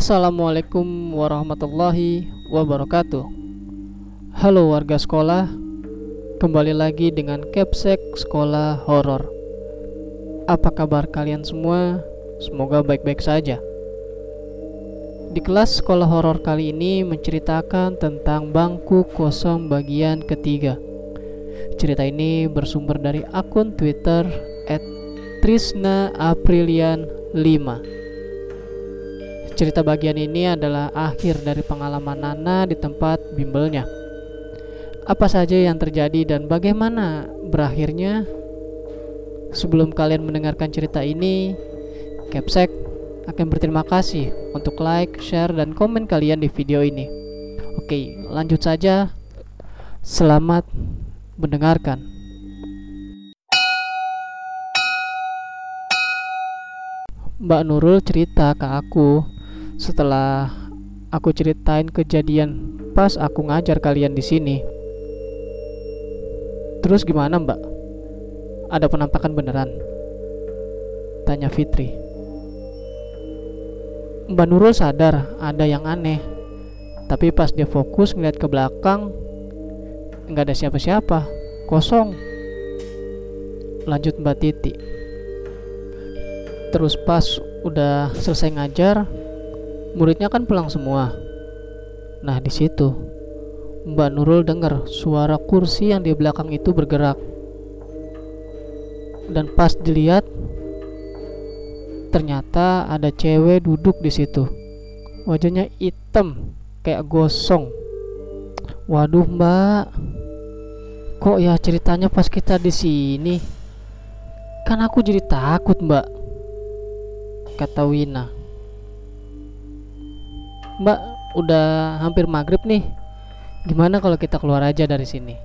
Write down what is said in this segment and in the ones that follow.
Assalamualaikum warahmatullahi wabarakatuh. Halo warga sekolah Kembali lagi dengan Capsek Sekolah Horor. Apa kabar kalian semua? Semoga baik-baik saja. Di kelas sekolah horor kali ini menceritakan tentang bangku kosong bagian ketiga. Cerita ini bersumber dari akun Twitter Trisna Aprilian 5 Cerita bagian ini adalah akhir dari pengalaman Nana di tempat bimbelnya. Apa saja yang terjadi dan bagaimana berakhirnya? Sebelum kalian mendengarkan cerita ini, Capsek akan berterima kasih untuk like, share, dan komen kalian di video ini. Oke, lanjut saja. Selamat mendengarkan. Mbak Nurul cerita ke aku setelah aku ceritain kejadian pas aku ngajar kalian di sini. Terus gimana, Mbak? Ada penampakan beneran? Tanya Fitri. Mbak Nurul sadar ada yang aneh. Tapi pas dia fokus ngeliat ke belakang, nggak ada siapa-siapa, kosong. Lanjut Mbak Titi. Terus pas udah selesai ngajar, muridnya kan pulang semua. Nah, di situ Mbak Nurul dengar suara kursi yang di belakang itu bergerak. Dan pas dilihat ternyata ada cewek duduk di situ. Wajahnya hitam kayak gosong. Waduh, Mbak. Kok ya ceritanya pas kita di sini? Kan aku jadi takut, Mbak. Kata Wina. Mbak, udah hampir maghrib nih. Gimana kalau kita keluar aja dari sini?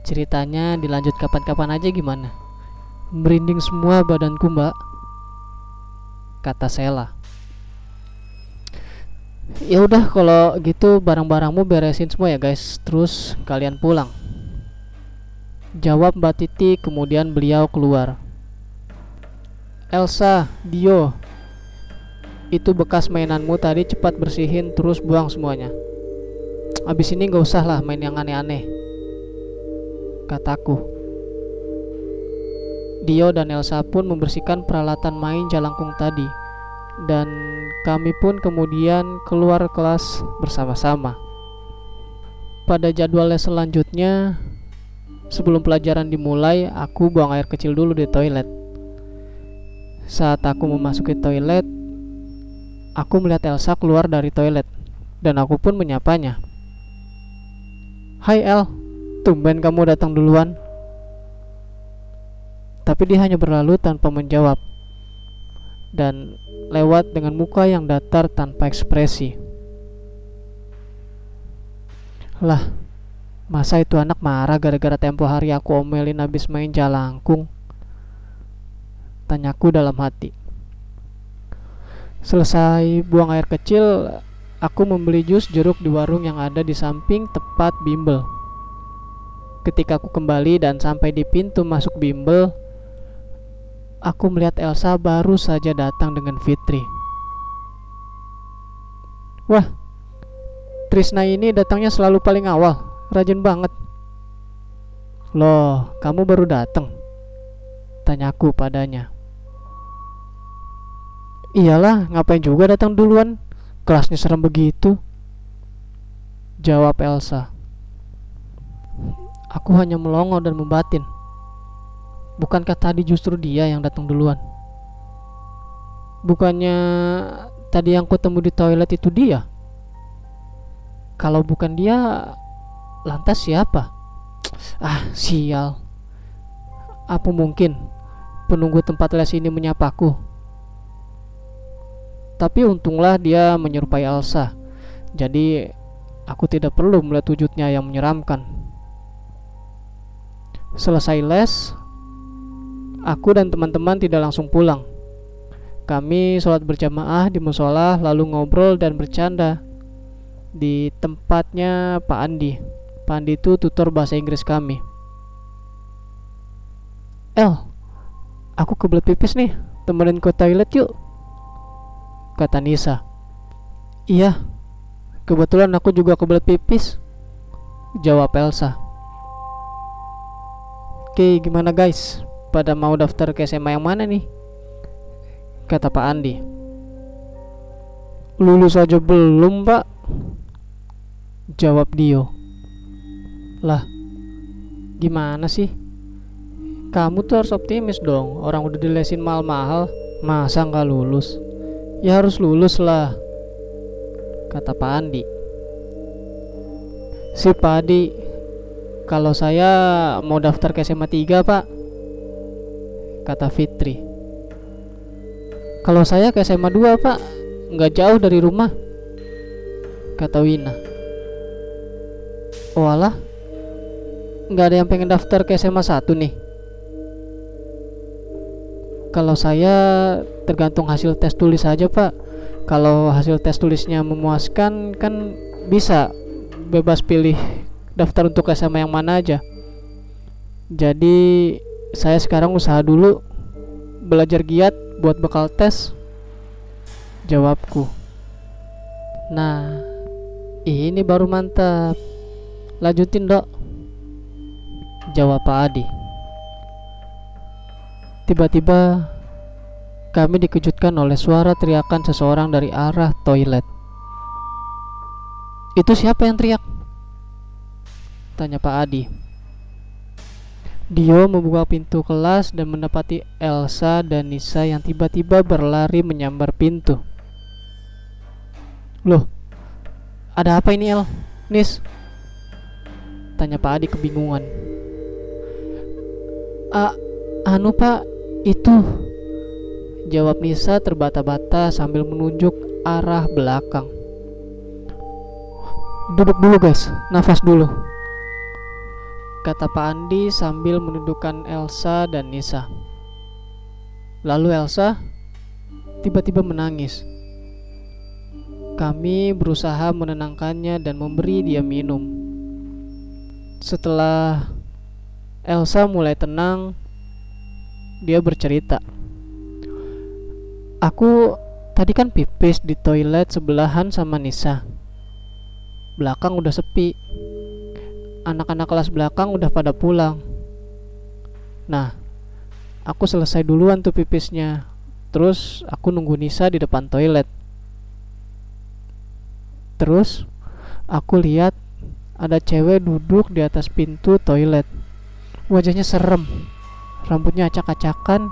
Ceritanya dilanjut kapan-kapan aja gimana? Merinding semua badanku, Mbak. Kata Sela. Ya udah kalau gitu barang-barangmu beresin semua ya guys. Terus kalian pulang. Jawab Mbak Titi kemudian beliau keluar. Elsa, Dio, itu bekas mainanmu tadi cepat bersihin terus buang semuanya. Abis ini gak usah lah main yang aneh-aneh. Kataku. Dio dan Elsa pun membersihkan peralatan main jalangkung tadi. Dan kami pun kemudian keluar kelas bersama-sama. Pada jadwal les selanjutnya Sebelum pelajaran dimulai, aku buang air kecil dulu di toilet. Saat aku memasuki toilet, Aku melihat Elsa keluar dari toilet dan aku pun menyapanya. Hai El, tumben kamu datang duluan. Tapi dia hanya berlalu tanpa menjawab dan lewat dengan muka yang datar tanpa ekspresi. Lah, masa itu anak marah gara-gara tempo hari aku omelin habis main jalangkung? Tanyaku dalam hati. Selesai buang air kecil, aku membeli jus jeruk di warung yang ada di samping tepat bimbel. Ketika aku kembali dan sampai di pintu masuk bimbel, aku melihat Elsa baru saja datang dengan Fitri. Wah, Trisna ini datangnya selalu paling awal, rajin banget. Loh, kamu baru datang? Tanyaku padanya. Iyalah, ngapain juga datang duluan? Kelasnya serem begitu. Jawab Elsa. Aku hanya melongo dan membatin. Bukankah tadi justru dia yang datang duluan? Bukannya tadi yang kutemu di toilet itu dia? Kalau bukan dia, lantas siapa? Ah, sial. Apa mungkin penunggu tempat les ini menyapaku? Tapi untunglah dia menyerupai Elsa. Jadi aku tidak perlu melihat wujudnya yang menyeramkan. Selesai les, aku dan teman-teman tidak langsung pulang. Kami sholat berjamaah di musola lalu ngobrol dan bercanda di tempatnya Pak Andi. Pak Andi itu tutor bahasa Inggris kami. El, aku kebelet pipis nih, temenin ke toilet yuk kata Nisa. Iya, kebetulan aku juga kebelet pipis. Jawab Elsa. Oke, gimana guys? Pada mau daftar ke SMA yang mana nih? Kata Pak Andi. Lulus aja belum, Pak. Jawab Dio. Lah, gimana sih? Kamu tuh harus optimis dong. Orang udah dilesin mahal-mahal, masa nggak lulus? Ya harus lulus lah kata Pak Andi. Si Pak Adi, kalau saya mau daftar ke SMA 3 Pak, kata Fitri. Kalau saya ke SMA 2 Pak, nggak jauh dari rumah, kata Wina. Walah, nggak ada yang pengen daftar ke SMA 1 nih. Kalau saya tergantung hasil tes tulis saja Pak. Kalau hasil tes tulisnya memuaskan kan bisa bebas pilih daftar untuk SMA yang mana aja. Jadi saya sekarang usaha dulu belajar giat buat bekal tes. Jawabku. Nah ini baru mantap. Lanjutin dok. Jawab Pak Adi. Tiba-tiba kami dikejutkan oleh suara teriakan seseorang dari arah toilet. Itu siapa yang teriak? Tanya Pak Adi. Dio membuka pintu kelas dan mendapati Elsa dan Nisa yang tiba-tiba berlari menyambar pintu. Loh, ada apa ini El? Nis? Tanya Pak Adi kebingungan. A, anu Pak, itu Jawab Nisa terbata-bata sambil menunjuk arah belakang. Duduk dulu guys, nafas dulu. Kata Pak Andi sambil menundukkan Elsa dan Nisa. Lalu Elsa tiba-tiba menangis. Kami berusaha menenangkannya dan memberi dia minum. Setelah Elsa mulai tenang, dia bercerita. Aku tadi kan pipis di toilet sebelahan sama Nisa. Belakang udah sepi. Anak-anak kelas belakang udah pada pulang. Nah, aku selesai duluan tuh pipisnya. Terus aku nunggu Nisa di depan toilet. Terus aku lihat ada cewek duduk di atas pintu toilet. Wajahnya serem. Rambutnya acak-acakan,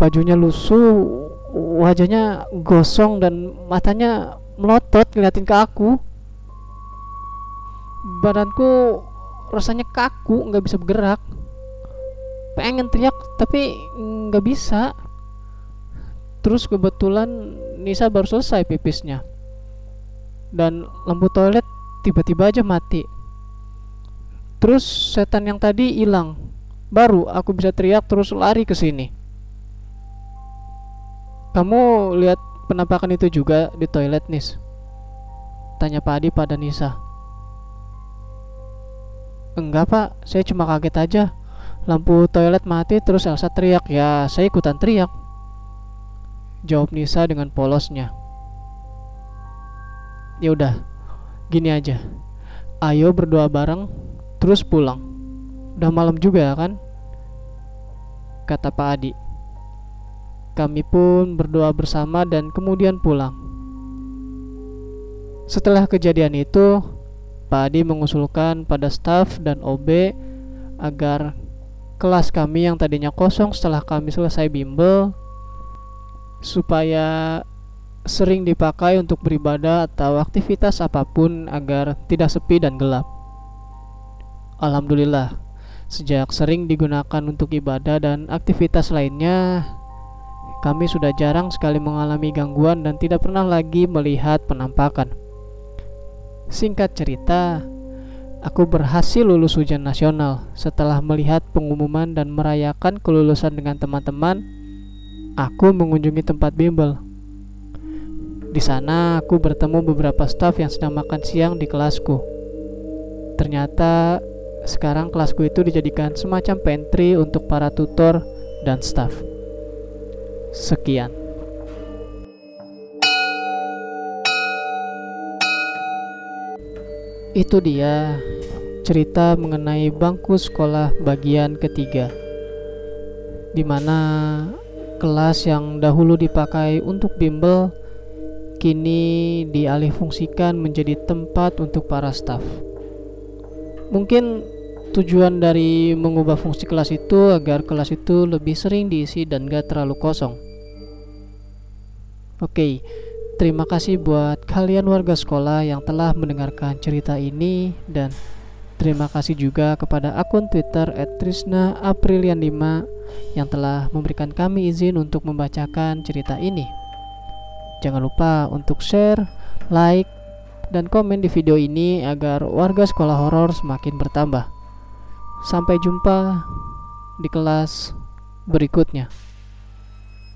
bajunya lusuh wajahnya gosong dan matanya melotot ngeliatin ke aku. Badanku rasanya kaku nggak bisa bergerak. Pengen teriak tapi nggak bisa. Terus kebetulan Nisa baru selesai pipisnya. Dan lampu toilet tiba-tiba aja mati. Terus setan yang tadi hilang. Baru aku bisa teriak terus lari ke sini kamu lihat penampakan itu juga di toilet, Nis? Tanya Pak Adi pada Nisa. Enggak pak, saya cuma kaget aja. Lampu toilet mati terus Elsa teriak. Ya, saya ikutan teriak. Jawab Nisa dengan polosnya. Ya udah, gini aja. Ayo berdoa bareng, terus pulang. Udah malam juga kan? Kata Pak Adi. Kami pun berdoa bersama dan kemudian pulang. Setelah kejadian itu, Pak Adi mengusulkan pada staf dan OB agar kelas kami yang tadinya kosong setelah kami selesai bimbel supaya sering dipakai untuk beribadah atau aktivitas apa pun agar tidak sepi dan gelap. Alhamdulillah, sejak sering digunakan untuk ibadah dan aktivitas lainnya, kami sudah jarang sekali mengalami gangguan dan tidak pernah lagi melihat penampakan. Singkat cerita, aku berhasil lulus ujian nasional setelah melihat pengumuman dan merayakan kelulusan dengan teman-teman. Aku mengunjungi tempat bimbel. Di sana, aku bertemu beberapa staf yang sedang makan siang di kelasku. Ternyata, sekarang kelasku itu dijadikan semacam pantry untuk para tutor dan staf. Sekian. Itu dia cerita mengenai bangku sekolah bagian ketiga, di mana kelas yang dahulu dipakai untuk bimbel kini dialihfungsikan menjadi tempat untuk para staf. Mungkin tujuan dari mengubah fungsi kelas itu agar kelas itu lebih sering diisi dan gak terlalu kosong. Oke, terima kasih buat kalian warga sekolah yang telah mendengarkan cerita ini dan Terima kasih juga kepada akun Twitter @trisna_aprilian5 yang telah memberikan kami izin untuk membacakan cerita ini. Jangan lupa untuk share, like, dan komen di video ini agar warga sekolah horor semakin bertambah. Sampai jumpa di kelas berikutnya.